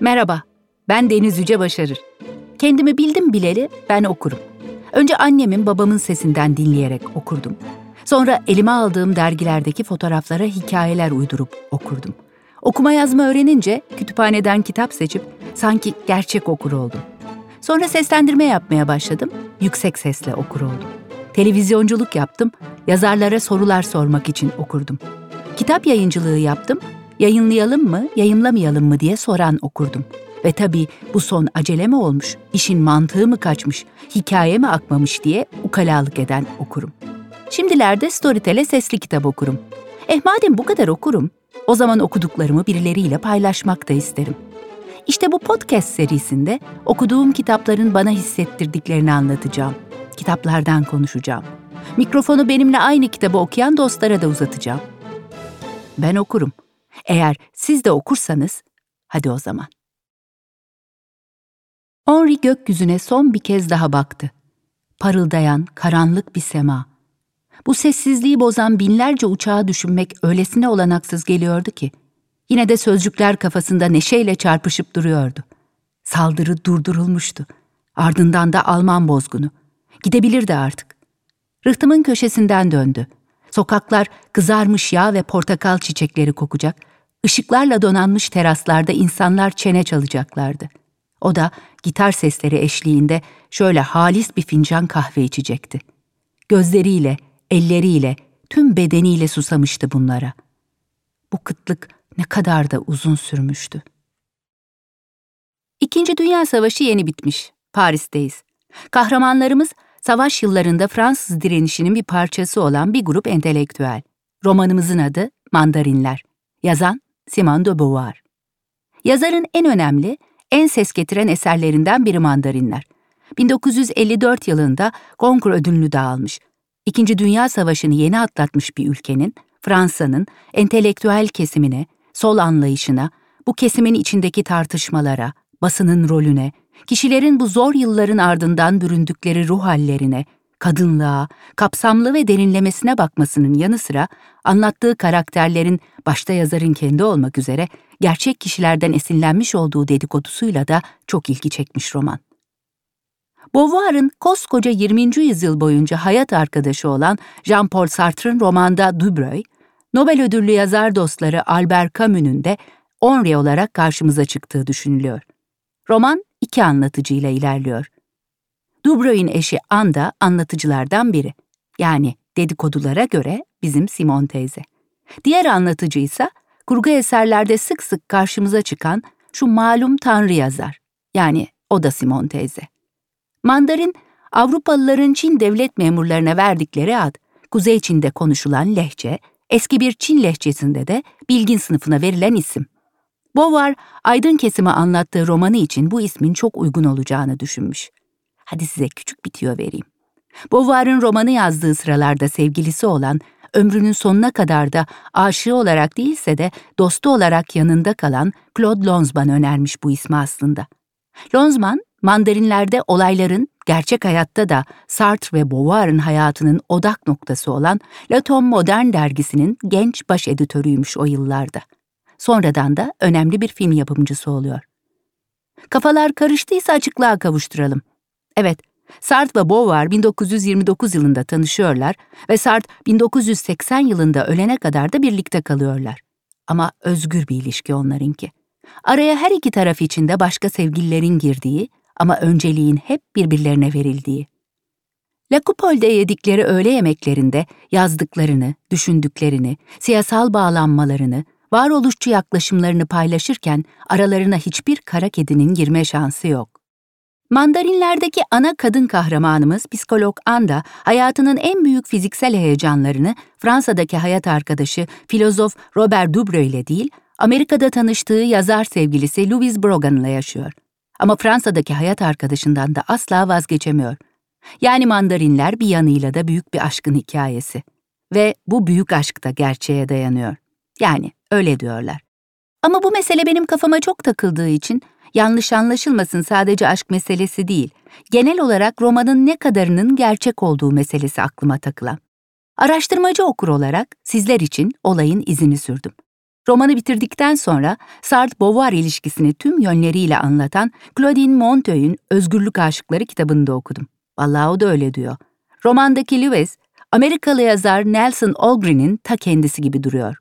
Merhaba, ben Deniz Yüce Başarır. Kendimi bildim bileli ben okurum. Önce annemin babamın sesinden dinleyerek okurdum. Sonra elime aldığım dergilerdeki fotoğraflara hikayeler uydurup okurdum. Okuma yazma öğrenince kütüphaneden kitap seçip sanki gerçek okur oldum. Sonra seslendirme yapmaya başladım, yüksek sesle okur oldum. Televizyonculuk yaptım, yazarlara sorular sormak için okurdum. Kitap yayıncılığı yaptım, yayınlayalım mı, yayınlamayalım mı diye soran okurdum. Ve tabii bu son acele mi olmuş, işin mantığı mı kaçmış, hikaye mi akmamış diye ukalalık eden okurum. Şimdilerde Storytel'e sesli kitap okurum. Eh madem bu kadar okurum, o zaman okuduklarımı birileriyle paylaşmak da isterim. İşte bu podcast serisinde okuduğum kitapların bana hissettirdiklerini anlatacağım. Kitaplardan konuşacağım. Mikrofonu benimle aynı kitabı okuyan dostlara da uzatacağım. Ben okurum. Eğer siz de okursanız, hadi o zaman. Henri gökyüzüne son bir kez daha baktı. Parıldayan, karanlık bir sema. Bu sessizliği bozan binlerce uçağı düşünmek öylesine olanaksız geliyordu ki. Yine de sözcükler kafasında neşeyle çarpışıp duruyordu. Saldırı durdurulmuştu. Ardından da Alman bozgunu. Gidebilirdi artık. Rıhtımın köşesinden döndü. Sokaklar kızarmış yağ ve portakal çiçekleri kokacak, ışıklarla donanmış teraslarda insanlar çene çalacaklardı. O da gitar sesleri eşliğinde şöyle halis bir fincan kahve içecekti. Gözleriyle, elleriyle, tüm bedeniyle susamıştı bunlara. Bu kıtlık ne kadar da uzun sürmüştü. İkinci Dünya Savaşı yeni bitmiş. Paris'teyiz. Kahramanlarımız savaş yıllarında Fransız direnişinin bir parçası olan bir grup entelektüel. Romanımızın adı Mandarinler. Yazan Simone de Beauvoir. Yazarın en önemli, en ses getiren eserlerinden biri Mandarinler. 1954 yılında Goncourt ödülünü de almış. İkinci Dünya Savaşı'nı yeni atlatmış bir ülkenin, Fransa'nın entelektüel kesimine, sol anlayışına, bu kesimin içindeki tartışmalara, basının rolüne, kişilerin bu zor yılların ardından büründükleri ruh hallerine, kadınlığa, kapsamlı ve derinlemesine bakmasının yanı sıra anlattığı karakterlerin başta yazarın kendi olmak üzere gerçek kişilerden esinlenmiş olduğu dedikodusuyla da çok ilgi çekmiş roman. Beauvoir'ın koskoca 20. yüzyıl boyunca hayat arkadaşı olan Jean-Paul Sartre'ın romanda Dubreuil, Nobel ödüllü yazar dostları Albert Camus'un de Henri olarak karşımıza çıktığı düşünülüyor. Roman iki anlatıcıyla ilerliyor. Dubreuil'in eşi Anda anlatıcılardan biri. Yani dedikodulara göre bizim Simon teyze. Diğer anlatıcı ise kurgu eserlerde sık sık karşımıza çıkan şu malum tanrı yazar. Yani o da Simon teyze. Mandarin, Avrupalıların Çin devlet memurlarına verdikleri ad, Kuzey Çin'de konuşulan lehçe, eski bir Çin lehçesinde de bilgin sınıfına verilen isim. Beauvoir, aydın kesimi anlattığı romanı için bu ismin çok uygun olacağını düşünmüş. Hadi size küçük bir tüyo vereyim. Beauvoir'ın romanı yazdığı sıralarda sevgilisi olan, ömrünün sonuna kadar da aşığı olarak değilse de dostu olarak yanında kalan Claude Lonsman önermiş bu ismi aslında. Lonsman, mandarinlerde olayların gerçek hayatta da Sartre ve Beauvoir'ın hayatının odak noktası olan La Tom Modern dergisinin genç baş editörüymüş o yıllarda. Sonradan da önemli bir film yapımcısı oluyor. Kafalar karıştıysa açıklığa kavuşturalım. Evet, Sartre ve Beauvoir 1929 yılında tanışıyorlar ve Sartre 1980 yılında ölene kadar da birlikte kalıyorlar. Ama özgür bir ilişki onlarınki. Araya her iki taraf içinde başka sevgililerin girdiği ama önceliğin hep birbirlerine verildiği. La Coupolle'de yedikleri öğle yemeklerinde yazdıklarını, düşündüklerini, siyasal bağlanmalarını, varoluşçu yaklaşımlarını paylaşırken aralarına hiçbir kara kedinin girme şansı yok. Mandarinlerdeki ana kadın kahramanımız psikolog Anda, hayatının en büyük fiziksel heyecanlarını Fransa'daki hayat arkadaşı filozof Robert Dubreuil ile değil, Amerika'da tanıştığı yazar sevgilisi Louise Brogan'la yaşıyor. Ama Fransa'daki hayat arkadaşından da asla vazgeçemiyor. Yani mandarinler bir yanıyla da büyük bir aşkın hikayesi. Ve bu büyük aşk da gerçeğe dayanıyor. Yani öyle diyorlar. Ama bu mesele benim kafama çok takıldığı için yanlış anlaşılmasın sadece aşk meselesi değil, genel olarak romanın ne kadarının gerçek olduğu meselesi aklıma takılan. Araştırmacı okur olarak sizler için olayın izini sürdüm. Romanı bitirdikten sonra Sartre-Beauvoir ilişkisini tüm yönleriyle anlatan Claudine Monteuil'in Özgürlük Aşıkları kitabını da okudum. Vallahi o da öyle diyor. Romandaki Lewis, Amerikalı yazar Nelson Algren'in ta kendisi gibi duruyor.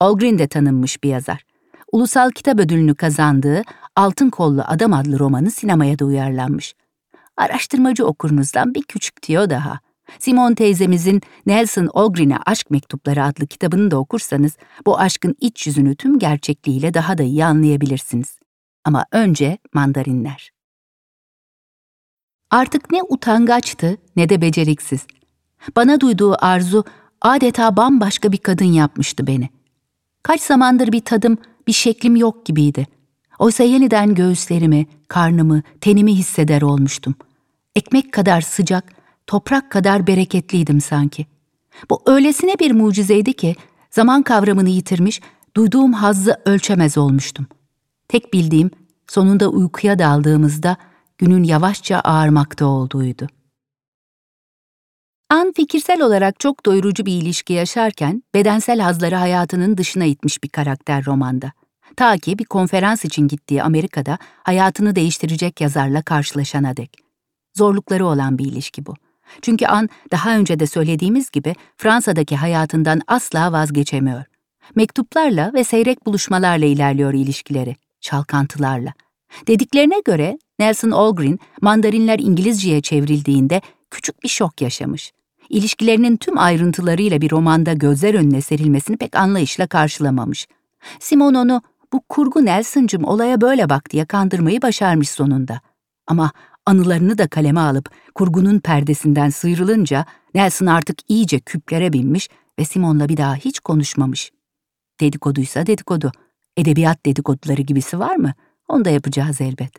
Algren de tanınmış bir yazar. Ulusal Kitap Ödülünü kazandığı Altın Kollu Adam adlı romanı sinemaya da uyarlanmış. Araştırmacı okurunuzdan bir küçük tiyo daha. Simon teyzemizin Nelson Algren'e Aşk Mektupları adlı kitabını da okursanız bu aşkın iç yüzünü tüm gerçekliğiyle daha da iyi anlayabilirsiniz. Ama önce mandarinler. Artık ne utangaçtı ne de beceriksiz. Bana duyduğu arzu adeta bambaşka bir kadın yapmıştı beni. Kaç zamandır bir tadım, bir şeklim yok gibiydi. Oysa yeniden göğüslerimi, karnımı, tenimi hisseder olmuştum. Ekmek kadar sıcak, toprak kadar bereketliydim sanki. Bu öylesine bir mucizeydi ki zaman kavramını yitirmiş, duyduğum hazzı ölçemez olmuştum. Tek bildiğim sonunda uykuya daldığımızda günün yavaşça ağarmakta olduğuydu. An fikirsel olarak çok doyurucu bir ilişki yaşarken bedensel hazları hayatının dışına itmiş bir karakter romanda. Ta ki bir konferans için gittiği Amerika'da hayatını değiştirecek yazarla karşılaşana dek. Zorlukları olan bir ilişki bu. Çünkü An daha önce de söylediğimiz gibi Fransa'daki hayatından asla vazgeçemiyor. Mektuplarla ve seyrek buluşmalarla ilerliyor ilişkileri, çalkantılarla. Dediklerine göre Nelson Algren, mandarinler İngilizceye çevrildiğinde küçük bir şok yaşamış. İlişkilerinin tüm ayrıntılarıyla bir romanda gözler önüne serilmesini pek anlayışla karşılamamış. Simon onu bu kurgu Nelson'cım olaya böyle bak diye kandırmayı başarmış sonunda. Ama anılarını da kaleme alıp kurgunun perdesinden sıyrılınca Nelson artık iyice küplere binmiş ve Simon'la bir daha hiç konuşmamış. Dedikoduysa dedikodu. Edebiyat dedikoduları gibisi var mı? Onu da yapacağız elbet.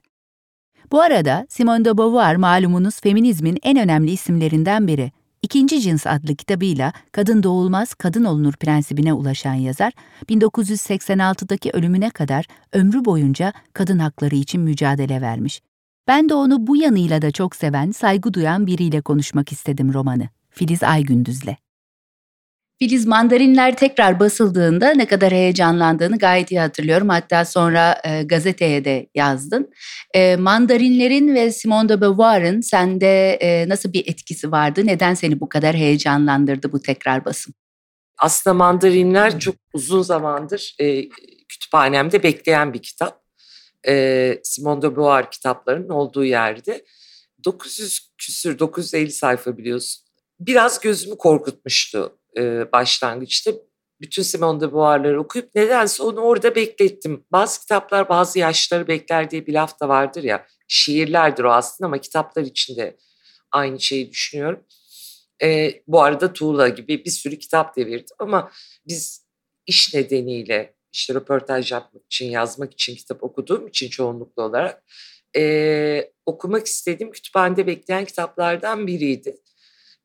Bu arada Simone de Beauvoir malumunuz feminizmin en önemli isimlerinden biri. İkinci Cins adlı kitabıyla kadın doğulmaz, kadın olunur prensibine ulaşan yazar, 1986'daki ölümüne kadar ömrü boyunca kadın hakları için mücadele vermiş. Ben de onu bu yanıyla da çok seven, saygı duyan biriyle konuşmak istedim romanı. Filiz Aygündüz'le. Filiz mandarinler tekrar basıldığında ne kadar heyecanlandığını gayet iyi hatırlıyorum. Hatta sonra e, gazeteye de yazdın. E, mandarinlerin ve Simone de Beauvoir'ın sende e, nasıl bir etkisi vardı? Neden seni bu kadar heyecanlandırdı bu tekrar basım? Aslında mandarinler çok uzun zamandır e, kütüphanemde bekleyen bir kitap. E, Simone de Beauvoir kitaplarının olduğu yerde. 900 küsür, 950 sayfa biliyorsun. Biraz gözümü korkutmuştu e, başlangıçta bütün Simone de Beauvoir'ları okuyup nedense onu orada beklettim. Bazı kitaplar bazı yaşları bekler diye bir laf da vardır ya. Şiirlerdir o aslında ama kitaplar içinde aynı şeyi düşünüyorum. E, bu arada Tuğla gibi bir sürü kitap devirdim ama biz iş nedeniyle işte röportaj yapmak için, yazmak için kitap okuduğum için çoğunlukla olarak e, okumak istediğim kütüphanede bekleyen kitaplardan biriydi.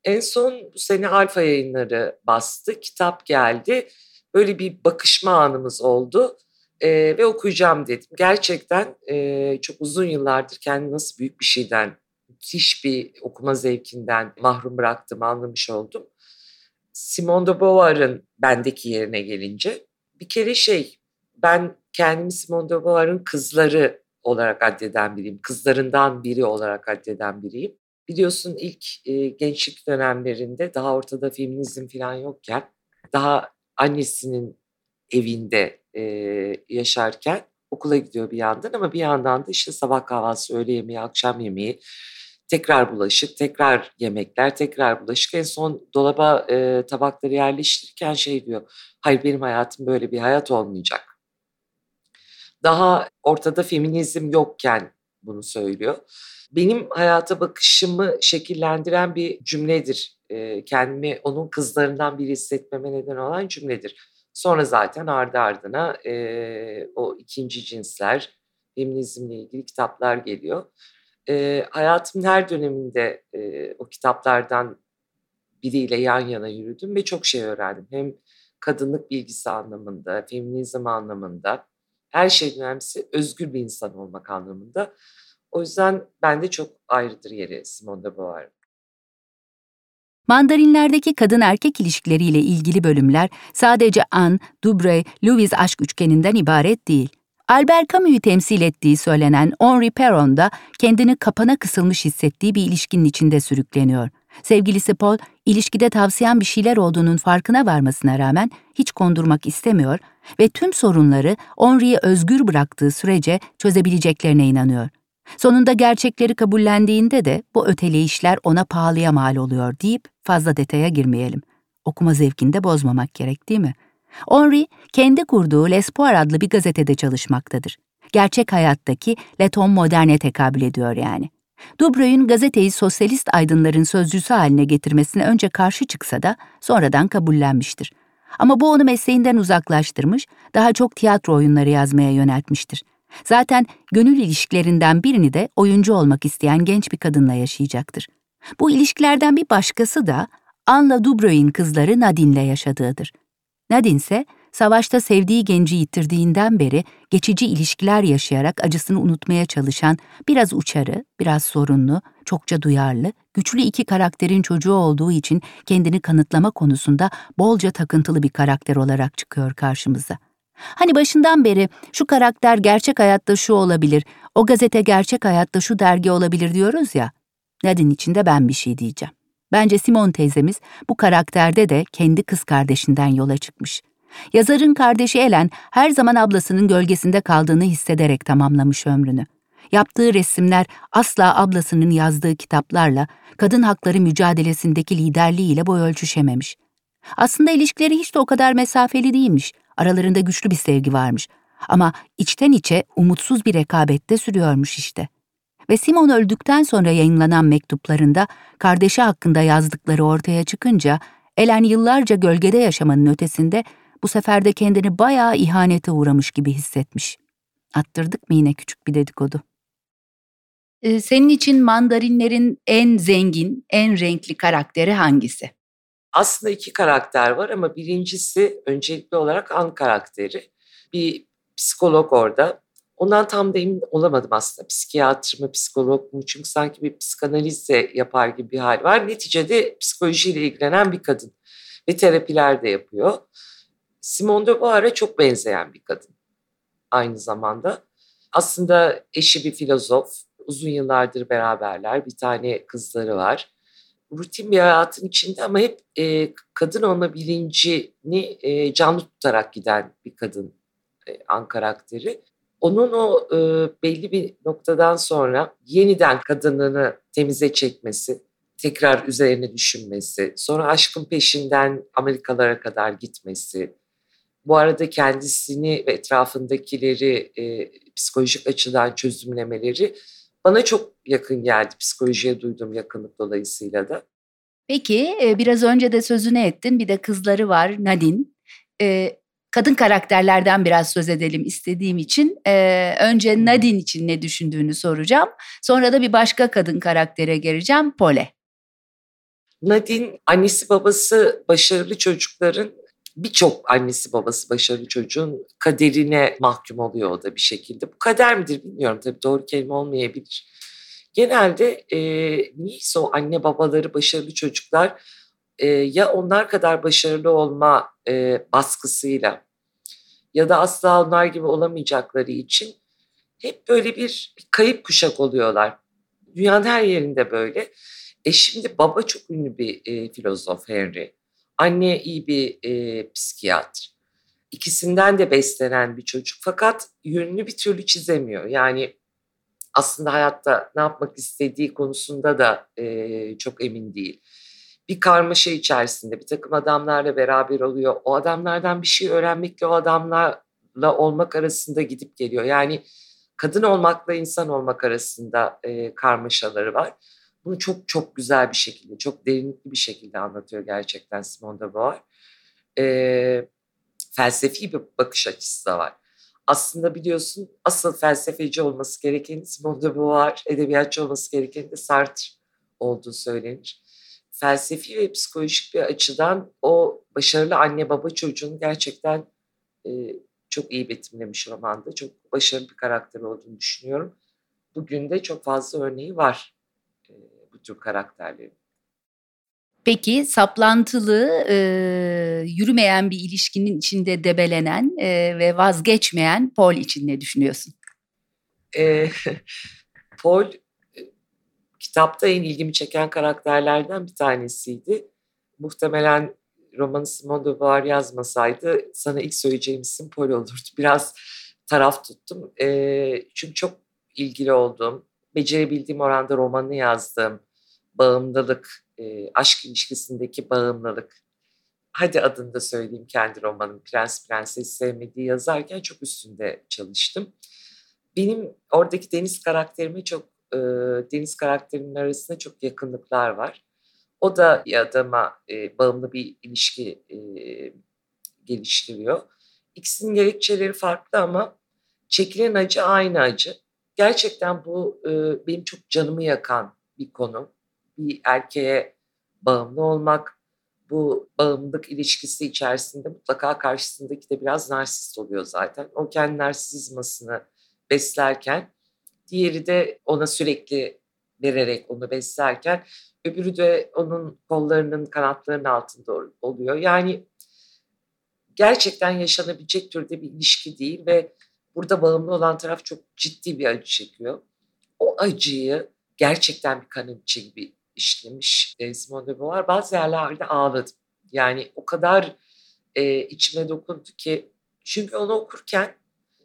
En son bu sene Alfa yayınları bastı. Kitap geldi. Böyle bir bakışma anımız oldu. Ee, ve okuyacağım dedim. Gerçekten e, çok uzun yıllardır kendimi nasıl büyük bir şeyden, müthiş bir okuma zevkinden mahrum bıraktığımı anlamış oldum. Simone de Beauvoir'ın bendeki yerine gelince bir kere şey ben kendimi Simone de Beauvoir'ın kızları olarak addeden biriyim. Kızlarından biri olarak addeden biriyim. Biliyorsun ilk e, gençlik dönemlerinde daha ortada feminizm falan yokken daha annesinin evinde e, yaşarken okula gidiyor bir yandan ama bir yandan da işte sabah kahvaltısı, öğle yemeği, akşam yemeği, tekrar bulaşık, tekrar yemekler, tekrar bulaşık. En son dolaba e, tabakları yerleştirirken şey diyor, hayır benim hayatım böyle bir hayat olmayacak. Daha ortada feminizm yokken bunu söylüyor benim hayata bakışımı şekillendiren bir cümledir. Kendimi onun kızlarından biri hissetmeme neden olan cümledir. Sonra zaten ardı ardına e, o ikinci cinsler, feminizmle ilgili kitaplar geliyor. E, hayatımın her döneminde e, o kitaplardan biriyle yan yana yürüdüm ve çok şey öğrendim. Hem kadınlık bilgisi anlamında, feminizm anlamında, her şeyden önemlisi özgür bir insan olmak anlamında. O yüzden bende çok ayrıdır yeri Simone de Beauvoir. Mandarinlerdeki kadın erkek ilişkileriyle ilgili bölümler sadece Anne, Dubreuil, Louis aşk üçgeninden ibaret değil. Albert Camus'u temsil ettiği söylenen Henri Perron da kendini kapana kısılmış hissettiği bir ilişkinin içinde sürükleniyor. Sevgilisi Paul, ilişkide tavsiyen bir şeyler olduğunun farkına varmasına rağmen hiç kondurmak istemiyor ve tüm sorunları Henri'yi özgür bıraktığı sürece çözebileceklerine inanıyor. Sonunda gerçekleri kabullendiğinde de bu öteleyişler ona pahalıya mal oluyor deyip fazla detaya girmeyelim. Okuma zevkini de bozmamak gerek değil mi? Henri, kendi kurduğu L'Espoir adlı bir gazetede çalışmaktadır. Gerçek hayattaki Leton Modern'e tekabül ediyor yani. Dubreuil'ün gazeteyi sosyalist aydınların sözcüsü haline getirmesine önce karşı çıksa da sonradan kabullenmiştir. Ama bu onu mesleğinden uzaklaştırmış, daha çok tiyatro oyunları yazmaya yöneltmiştir. Zaten gönül ilişkilerinden birini de oyuncu olmak isteyen genç bir kadınla yaşayacaktır. Bu ilişkilerden bir başkası da Anla Dubreuil'in kızları Nadine'le yaşadığıdır. Nadine ise savaşta sevdiği genci yitirdiğinden beri geçici ilişkiler yaşayarak acısını unutmaya çalışan, biraz uçarı, biraz sorunlu, çokça duyarlı, güçlü iki karakterin çocuğu olduğu için kendini kanıtlama konusunda bolca takıntılı bir karakter olarak çıkıyor karşımıza. Hani başından beri şu karakter gerçek hayatta şu olabilir, o gazete gerçek hayatta şu dergi olabilir diyoruz ya. Nadine için de ben bir şey diyeceğim. Bence Simon teyzemiz bu karakterde de kendi kız kardeşinden yola çıkmış. Yazarın kardeşi Ellen her zaman ablasının gölgesinde kaldığını hissederek tamamlamış ömrünü. Yaptığı resimler asla ablasının yazdığı kitaplarla, kadın hakları mücadelesindeki liderliğiyle boy ölçüşememiş. Aslında ilişkileri hiç de o kadar mesafeli değilmiş. Aralarında güçlü bir sevgi varmış. Ama içten içe umutsuz bir rekabette sürüyormuş işte. Ve Simon öldükten sonra yayınlanan mektuplarında kardeşi hakkında yazdıkları ortaya çıkınca Ellen yıllarca gölgede yaşamanın ötesinde bu sefer de kendini bayağı ihanete uğramış gibi hissetmiş. Attırdık mı yine küçük bir dedikodu? Ee, senin için mandarinlerin en zengin, en renkli karakteri hangisi? Aslında iki karakter var ama birincisi öncelikli olarak An karakteri. Bir psikolog orada. Ondan tam da emin olamadım aslında. Psikiyatr mı, psikolog mu? Çünkü sanki bir psikanaliz de yapar gibi bir hal var. Neticede psikolojiyle ilgilenen bir kadın. Ve terapiler de yapıyor. Simone de Beauvoir'a çok benzeyen bir kadın aynı zamanda. Aslında eşi bir filozof. Uzun yıllardır beraberler. Bir tane kızları var. Rutin bir hayatın içinde ama hep e, kadın olma bilincini e, canlı tutarak giden bir kadın e, an karakteri. Onun o e, belli bir noktadan sonra yeniden kadınlığını temize çekmesi, tekrar üzerine düşünmesi, sonra aşkın peşinden Amerikalara kadar gitmesi, bu arada kendisini ve etrafındakileri e, psikolojik açıdan çözümlemeleri bana çok yakın geldi psikolojiye duyduğum yakınlık dolayısıyla da. Peki biraz önce de sözünü ettin bir de kızları var Nadine. Ee, kadın karakterlerden biraz söz edelim istediğim için. Ee, önce Nadine için ne düşündüğünü soracağım. Sonra da bir başka kadın karaktere geleceğim Pole. Nadine annesi babası başarılı çocukların birçok annesi babası başarılı çocuğun kaderine mahkum oluyor o da bir şekilde. Bu kader midir bilmiyorum tabii doğru kelime olmayabilir. Genelde e, niyeyse o anne babaları başarılı çocuklar e, ya onlar kadar başarılı olma e, baskısıyla ya da asla onlar gibi olamayacakları için hep böyle bir kayıp kuşak oluyorlar. Dünyanın her yerinde böyle. E şimdi baba çok ünlü bir e, filozof Henry. Anne iyi bir e, psikiyatr. İkisinden de beslenen bir çocuk fakat yönünü bir türlü çizemiyor. Yani aslında hayatta ne yapmak istediği konusunda da e, çok emin değil. Bir karmaşa içerisinde bir takım adamlarla beraber oluyor. O adamlardan bir şey öğrenmekle o adamlarla olmak arasında gidip geliyor. Yani kadın olmakla insan olmak arasında e, karmaşaları var. Bunu çok çok güzel bir şekilde, çok derinlikli bir şekilde anlatıyor gerçekten Simone de Beauvoir. E, felsefi bir bakış açısı da var. Aslında biliyorsun asıl felsefeci olması gereken Simone de Beauvoir, edebiyatçı olması gereken de Sartre olduğu söylenir. Felsefi ve psikolojik bir açıdan o başarılı anne baba çocuğunu gerçekten e, çok iyi betimlemiş romanda. Çok başarılı bir karakter olduğunu düşünüyorum. Bugün de çok fazla örneği var bu tür karakterlerin. Peki saplantılı, e, yürümeyen bir ilişkinin içinde debelenen e, ve vazgeçmeyen Paul için ne düşünüyorsun? E, Paul kitapta en ilgimi çeken karakterlerden bir tanesiydi. Muhtemelen romanı Simone de Beauvoir yazmasaydı sana ilk söyleyeceğim isim Paul olurdu. Biraz taraf tuttum. E, çünkü çok ilgili olduğum, becerebildiğim oranda romanı yazdığım, bağımlılık, e, aşk ilişkisindeki bağımlılık. Hadi adını da söyleyeyim kendi romanım Prens Prenses Sevmediği yazarken çok üstünde çalıştım. Benim oradaki Deniz karakterime çok, e, Deniz karakterinin arasında çok yakınlıklar var. O da bir adama e, bağımlı bir ilişki e, geliştiriyor. İkisinin gerekçeleri farklı ama çekilen acı aynı acı. Gerçekten bu e, benim çok canımı yakan bir konu. Bir erkeğe bağımlı olmak, bu bağımlılık ilişkisi içerisinde mutlaka karşısındaki de biraz narsist oluyor zaten. O kendi narsizmasını beslerken, diğeri de ona sürekli vererek onu beslerken, öbürü de onun kollarının, kanatlarının altında oluyor. Yani gerçekten yaşanabilecek türde bir ilişki değil ve burada bağımlı olan taraf çok ciddi bir acı çekiyor. O acıyı gerçekten bir kanepçe gibi işlemiş Simone de Beauvoir. Bazı yerlerde ağladım. Yani o kadar e, içime dokundu ki çünkü onu okurken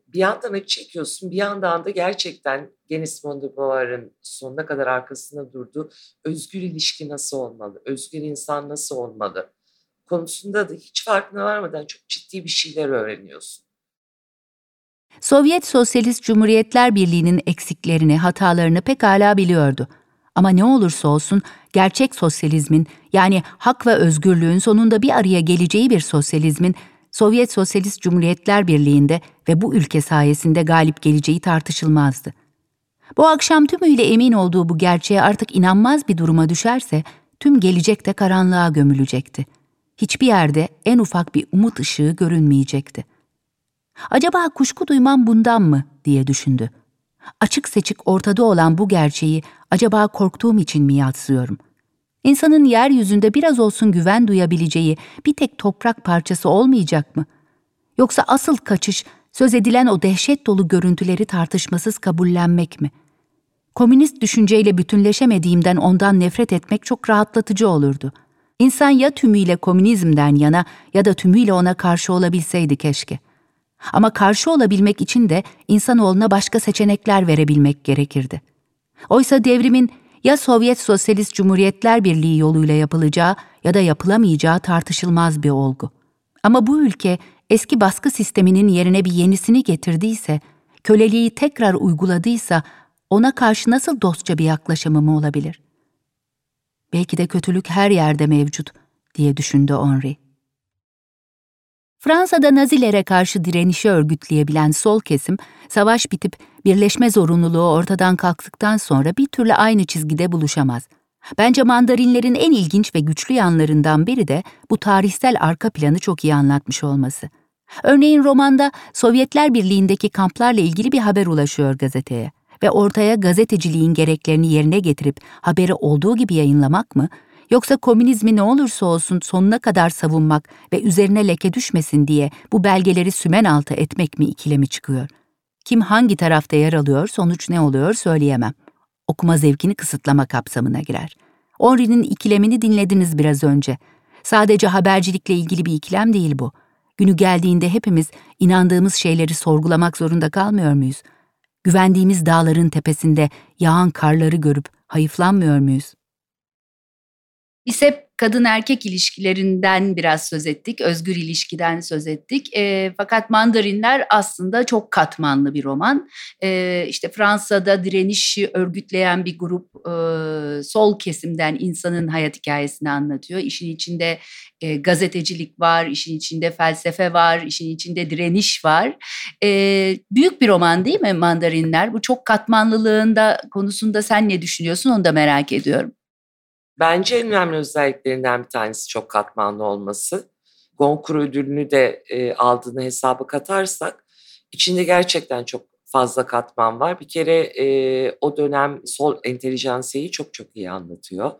bir yandan acı çekiyorsun bir yandan da gerçekten de Beauvoir'ın sonuna kadar arkasında durduğu özgür ilişki nasıl olmalı, özgür insan nasıl olmalı konusunda da hiç farkına varmadan çok ciddi bir şeyler öğreniyorsun. Sovyet Sosyalist Cumhuriyetler Birliği'nin eksiklerini, hatalarını pekala biliyordu. Ama ne olursa olsun gerçek sosyalizmin yani hak ve özgürlüğün sonunda bir araya geleceği bir sosyalizmin Sovyet Sosyalist Cumhuriyetler Birliği'nde ve bu ülke sayesinde galip geleceği tartışılmazdı. Bu akşam tümüyle emin olduğu bu gerçeğe artık inanmaz bir duruma düşerse tüm gelecek de karanlığa gömülecekti. Hiçbir yerde en ufak bir umut ışığı görünmeyecekti. Acaba kuşku duymam bundan mı diye düşündü. Açık seçik ortada olan bu gerçeği acaba korktuğum için mi yatsıyorum? İnsanın yeryüzünde biraz olsun güven duyabileceği bir tek toprak parçası olmayacak mı? Yoksa asıl kaçış söz edilen o dehşet dolu görüntüleri tartışmasız kabullenmek mi? Komünist düşünceyle bütünleşemediğimden ondan nefret etmek çok rahatlatıcı olurdu. İnsan ya tümüyle komünizmden yana ya da tümüyle ona karşı olabilseydi keşke. Ama karşı olabilmek için de insanoğluna başka seçenekler verebilmek gerekirdi. Oysa devrimin ya Sovyet Sosyalist Cumhuriyetler Birliği yoluyla yapılacağı ya da yapılamayacağı tartışılmaz bir olgu. Ama bu ülke eski baskı sisteminin yerine bir yenisini getirdiyse, köleliği tekrar uyguladıysa ona karşı nasıl dostça bir yaklaşımım olabilir? Belki de kötülük her yerde mevcut diye düşündü Henri. Fransa'da Nazilere karşı direnişi örgütleyebilen sol kesim, savaş bitip birleşme zorunluluğu ortadan kalktıktan sonra bir türlü aynı çizgide buluşamaz. Bence mandarinlerin en ilginç ve güçlü yanlarından biri de bu tarihsel arka planı çok iyi anlatmış olması. Örneğin romanda Sovyetler Birliği'ndeki kamplarla ilgili bir haber ulaşıyor gazeteye ve ortaya gazeteciliğin gereklerini yerine getirip haberi olduğu gibi yayınlamak mı, Yoksa komünizmi ne olursa olsun sonuna kadar savunmak ve üzerine leke düşmesin diye bu belgeleri sümen altı etmek mi ikilemi çıkıyor? Kim hangi tarafta yer alıyor, sonuç ne oluyor söyleyemem. Okuma zevkini kısıtlama kapsamına girer. Henri'nin ikilemini dinlediniz biraz önce. Sadece habercilikle ilgili bir ikilem değil bu. Günü geldiğinde hepimiz inandığımız şeyleri sorgulamak zorunda kalmıyor muyuz? Güvendiğimiz dağların tepesinde yağan karları görüp hayıflanmıyor muyuz? Biz hep kadın erkek ilişkilerinden biraz söz ettik, özgür ilişkiden söz ettik. E, fakat Mandarinler aslında çok katmanlı bir roman. E, işte Fransa'da direnişi örgütleyen bir grup e, sol kesimden insanın hayat hikayesini anlatıyor. İşin içinde e, gazetecilik var, işin içinde felsefe var, işin içinde direniş var. E, büyük bir roman değil mi Mandarinler? Bu çok katmanlılığında konusunda sen ne düşünüyorsun onu da merak ediyorum. Bence en önemli özelliklerinden bir tanesi çok katmanlı olması. Goncourt ödülünü de e, aldığını hesaba katarsak içinde gerçekten çok fazla katman var. Bir kere e, o dönem sol entelijansiyeyi çok çok iyi anlatıyor.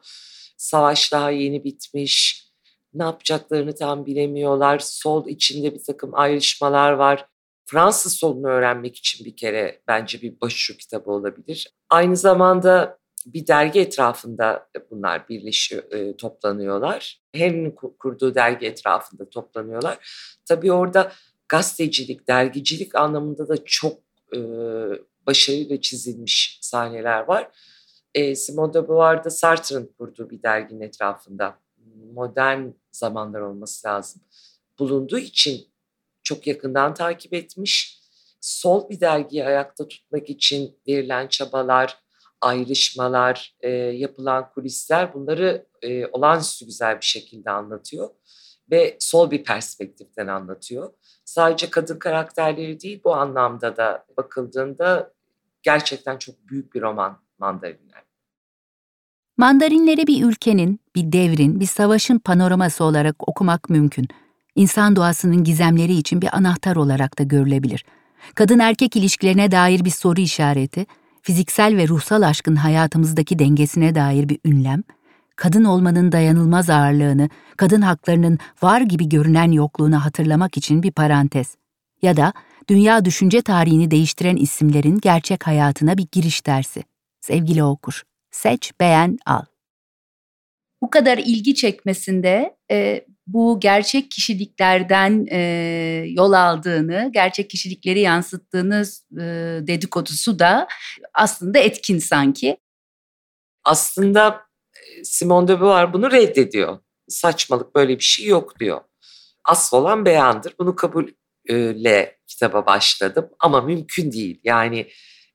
Savaş daha yeni bitmiş. Ne yapacaklarını tam bilemiyorlar. Sol içinde bir takım ayrışmalar var. Fransız solunu öğrenmek için bir kere bence bir başucu kitabı olabilir. Aynı zamanda bir dergi etrafında bunlar birleşiyor, e, toplanıyorlar. Henry'nin kurduğu dergi etrafında toplanıyorlar. Tabii orada gazetecilik, dergicilik anlamında da çok e, başarıyla çizilmiş sahneler var. E, Simone de Beauvoir'da Sartre'ın kurduğu bir derginin etrafında modern zamanlar olması lazım. Bulunduğu için çok yakından takip etmiş. Sol bir dergiyi ayakta tutmak için verilen çabalar, ayrışmalar, e, yapılan kulisler bunları e, olağanüstü güzel bir şekilde anlatıyor. Ve sol bir perspektiften anlatıyor. Sadece kadın karakterleri değil bu anlamda da bakıldığında gerçekten çok büyük bir roman Mandarinler. Mandarinleri bir ülkenin, bir devrin, bir savaşın panoraması olarak okumak mümkün. İnsan doğasının gizemleri için bir anahtar olarak da görülebilir. Kadın erkek ilişkilerine dair bir soru işareti, fiziksel ve ruhsal aşkın hayatımızdaki dengesine dair bir ünlem, kadın olmanın dayanılmaz ağırlığını, kadın haklarının var gibi görünen yokluğunu hatırlamak için bir parantez. Ya da dünya düşünce tarihini değiştiren isimlerin gerçek hayatına bir giriş dersi. Sevgili okur, seç, beğen, al. Bu kadar ilgi çekmesinde e, bu gerçek kişiliklerden e, yol aldığını, gerçek kişilikleri yansıttığınız e, dedikodusu da aslında etkin sanki. Aslında e, Simone de Beauvoir bunu reddediyor. Saçmalık böyle bir şey yok diyor. Asıl olan beyandır. Bunu kabulle kitaba başladım ama mümkün değil. Yani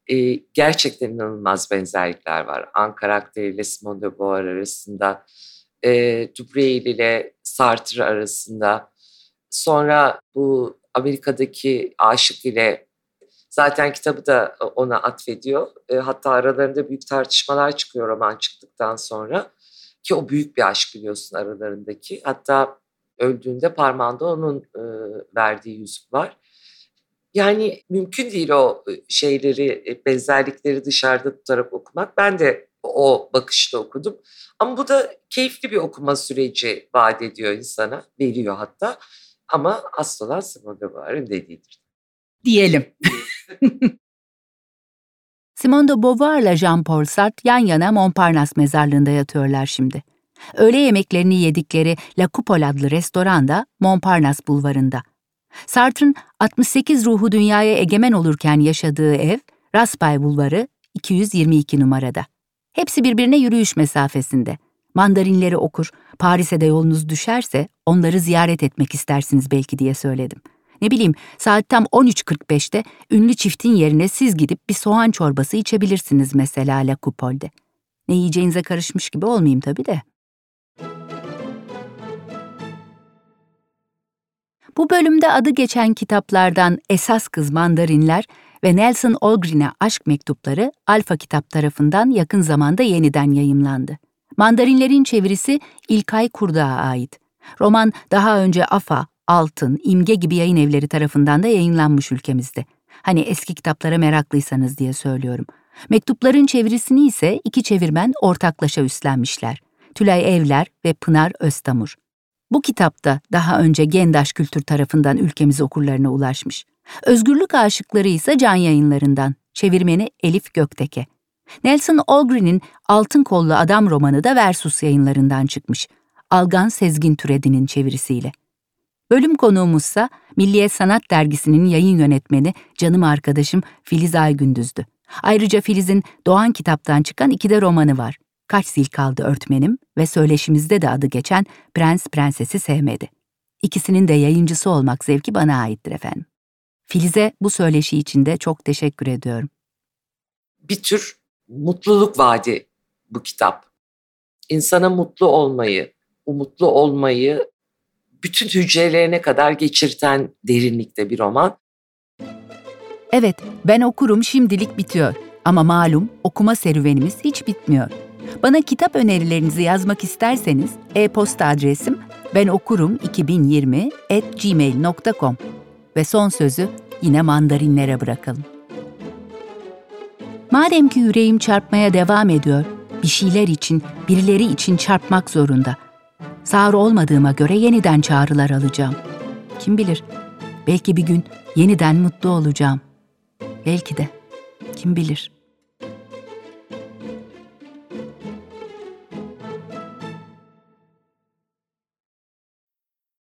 e, gerçekten inanılmaz benzerlikler var. An karakteriyle Simone de Beauvoir arasında e, Dubreuil ile Sartre arasında. Sonra bu Amerika'daki aşık ile zaten kitabı da ona atfediyor. E, hatta aralarında büyük tartışmalar çıkıyor roman çıktıktan sonra. Ki o büyük bir aşk biliyorsun aralarındaki. Hatta öldüğünde parmağında onun e, verdiği yüzük var. Yani mümkün değil o şeyleri, benzerlikleri dışarıda tutarak okumak. Ben de o bakışla okudum. Ama bu da keyifli bir okuma süreci vaat ediyor insana, veriyor hatta. Ama asıl olan Simone de Beauvoir'ın dediğidir. Diyelim. Simone de Beauvoir ile Jean-Paul Sartre yan yana Montparnasse mezarlığında yatıyorlar şimdi. Öğle yemeklerini yedikleri La Coupole adlı restoranda Montparnasse bulvarında. Sartre'ın 68 ruhu dünyaya egemen olurken yaşadığı ev Raspail Bulvarı 222 numarada. Hepsi birbirine yürüyüş mesafesinde. Mandarinleri okur, Paris'e de yolunuz düşerse onları ziyaret etmek istersiniz belki diye söyledim. Ne bileyim saat tam 13.45'te ünlü çiftin yerine siz gidip bir soğan çorbası içebilirsiniz mesela La Coupol'de. Ne yiyeceğinize karışmış gibi olmayayım tabii de. Bu bölümde adı geçen kitaplardan Esas Kız Mandarinler ve Nelson Olgren'e Aşk Mektupları Alfa Kitap tarafından yakın zamanda yeniden yayımlandı. Mandarinlerin çevirisi İlkay Kurdağ'a ait. Roman daha önce AFA, Altın, İmge gibi yayın evleri tarafından da yayınlanmış ülkemizde. Hani eski kitaplara meraklıysanız diye söylüyorum. Mektupların çevirisini ise iki çevirmen ortaklaşa üstlenmişler. Tülay Evler ve Pınar Öztamur. Bu kitapta daha önce Gendaş Kültür tarafından ülkemiz okurlarına ulaşmış. Özgürlük aşıkları ise can yayınlarından, çevirmeni Elif Gökteke. Nelson Olgren'in Altın Kollu Adam romanı da Versus yayınlarından çıkmış. Algan Sezgin Türedi'nin çevirisiyle. Bölüm konuğumuzsa Milliyet Sanat Dergisi'nin yayın yönetmeni canım arkadaşım Filiz Aygündüz'dü. Ayrıca Filiz'in Doğan kitaptan çıkan iki de romanı var. Kaç zil kaldı örtmenim ve söyleşimizde de adı geçen Prens Prensesi sevmedi. İkisinin de yayıncısı olmak zevki bana aittir efendim. Filiz'e bu söyleşi için de çok teşekkür ediyorum. Bir tür mutluluk vaadi bu kitap. İnsana mutlu olmayı, umutlu olmayı bütün hücrelerine kadar geçirten derinlikte bir roman. Evet, ben okurum şimdilik bitiyor. Ama malum okuma serüvenimiz hiç bitmiyor. Bana kitap önerilerinizi yazmak isterseniz e-posta adresim benokurum2020 ve son sözü yine mandarinlere bırakalım. Madem ki yüreğim çarpmaya devam ediyor, Bir şeyler için, birileri için çarpmak zorunda. Sağır olmadığıma göre yeniden çağrılar alacağım. Kim bilir, belki bir gün yeniden mutlu olacağım. Belki de, kim bilir.''